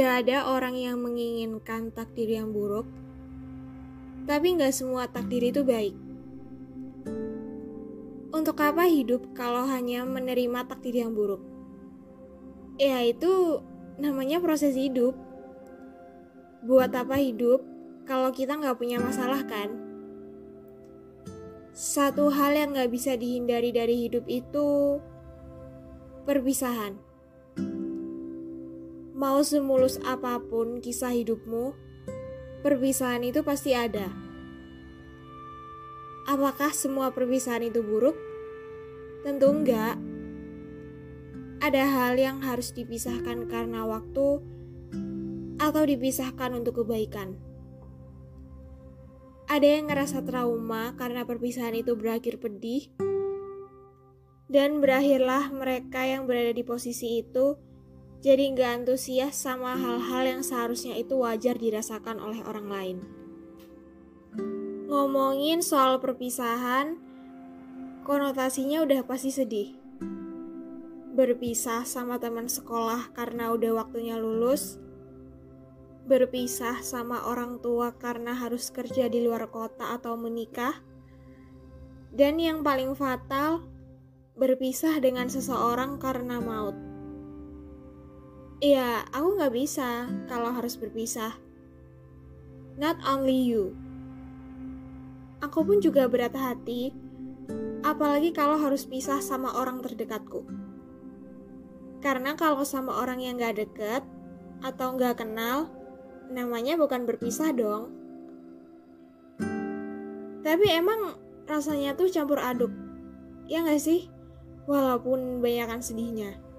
Gak ada orang yang menginginkan takdir yang buruk, tapi gak semua takdir itu baik. Untuk apa hidup kalau hanya menerima takdir yang buruk? Ya itu namanya proses hidup. Buat apa hidup kalau kita gak punya masalah kan? Satu hal yang gak bisa dihindari dari hidup itu perpisahan. Mau semulus apa pun kisah hidupmu, perpisahan itu pasti ada. Apakah semua perpisahan itu buruk? Tentu enggak. Ada hal yang harus dipisahkan karena waktu atau dipisahkan untuk kebaikan. Ada yang ngerasa trauma karena perpisahan itu berakhir pedih, dan berakhirlah mereka yang berada di posisi itu jadi nggak antusias sama hal-hal yang seharusnya itu wajar dirasakan oleh orang lain. Ngomongin soal perpisahan, konotasinya udah pasti sedih. Berpisah sama teman sekolah karena udah waktunya lulus, berpisah sama orang tua karena harus kerja di luar kota atau menikah, dan yang paling fatal, berpisah dengan seseorang karena maut. Iya, aku nggak bisa kalau harus berpisah. Not only you. Aku pun juga berat hati, apalagi kalau harus pisah sama orang terdekatku. Karena kalau sama orang yang nggak deket atau nggak kenal, namanya bukan berpisah dong. Tapi emang rasanya tuh campur aduk, ya nggak sih? Walaupun banyakan sedihnya.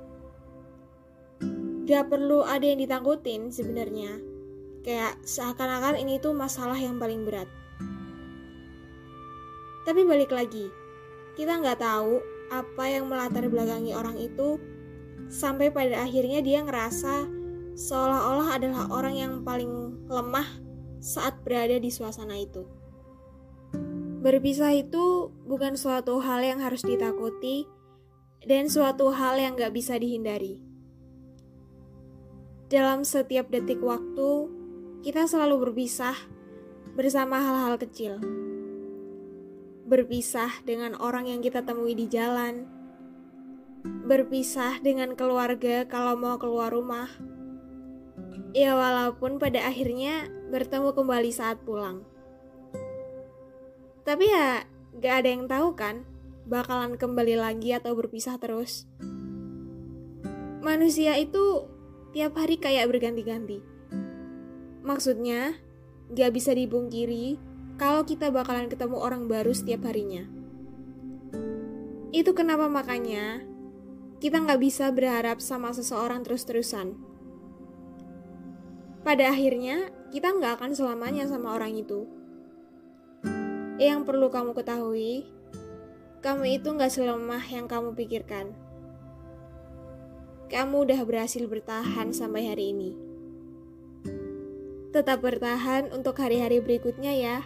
Gak perlu ada yang ditangkutin sebenarnya. Kayak seakan-akan ini tuh masalah yang paling berat. Tapi balik lagi, kita nggak tahu apa yang melatar belakangi orang itu sampai pada akhirnya dia ngerasa seolah-olah adalah orang yang paling lemah saat berada di suasana itu. Berpisah itu bukan suatu hal yang harus ditakuti dan suatu hal yang gak bisa dihindari. Dalam setiap detik waktu, kita selalu berpisah bersama hal-hal kecil. Berpisah dengan orang yang kita temui di jalan. Berpisah dengan keluarga kalau mau keluar rumah. Ya walaupun pada akhirnya bertemu kembali saat pulang. Tapi ya gak ada yang tahu kan bakalan kembali lagi atau berpisah terus. Manusia itu tiap hari kayak berganti-ganti. Maksudnya, gak bisa dibungkiri kalau kita bakalan ketemu orang baru setiap harinya. Itu kenapa makanya kita gak bisa berharap sama seseorang terus-terusan. Pada akhirnya, kita gak akan selamanya sama orang itu. Yang perlu kamu ketahui, kamu itu gak selemah yang kamu pikirkan kamu udah berhasil bertahan sampai hari ini. Tetap bertahan untuk hari-hari berikutnya ya.